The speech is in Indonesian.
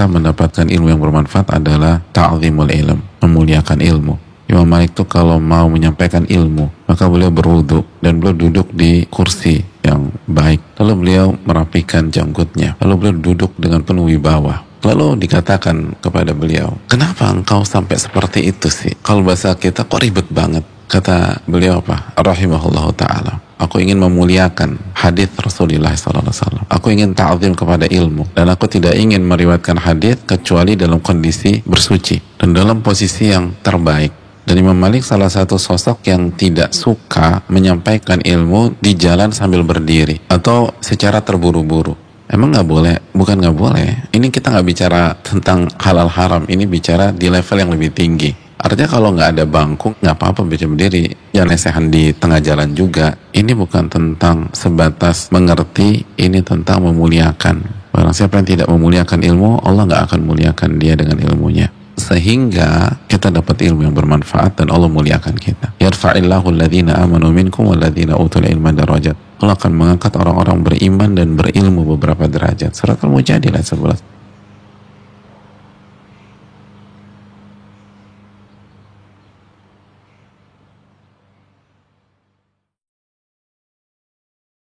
cara mendapatkan ilmu yang bermanfaat adalah ta'zimul ilm, memuliakan ilmu. Imam Malik tuh kalau mau menyampaikan ilmu, maka beliau berwudu dan beliau duduk di kursi yang baik. Lalu beliau merapikan janggutnya. Lalu beliau duduk dengan penuh wibawa. Lalu dikatakan kepada beliau, kenapa engkau sampai seperti itu sih? Kalau bahasa kita kok ribet banget? Kata beliau apa? Rahimahullah ta'ala Aku ingin memuliakan hadis Rasulullah SAW. Aku ingin ta'zim kepada ilmu dan aku tidak ingin meriwayatkan hadis kecuali dalam kondisi bersuci dan dalam posisi yang terbaik. Dan Imam Malik salah satu sosok yang tidak suka menyampaikan ilmu di jalan sambil berdiri atau secara terburu-buru. Emang nggak boleh? Bukan nggak boleh. Ini kita nggak bicara tentang halal haram. Ini bicara di level yang lebih tinggi Artinya kalau nggak ada bangku, nggak apa-apa bisa berdiri. Jangan lesehan di tengah jalan juga. Ini bukan tentang sebatas mengerti, ini tentang memuliakan. Barang siapa yang tidak memuliakan ilmu, Allah nggak akan muliakan dia dengan ilmunya. Sehingga kita dapat ilmu yang bermanfaat dan Allah muliakan kita. Yarfa'illahu alladhina amanu minkum walladhina utul ilman darajat. Allah akan mengangkat orang-orang beriman dan berilmu beberapa derajat. Surat Al-Mujadilah 11.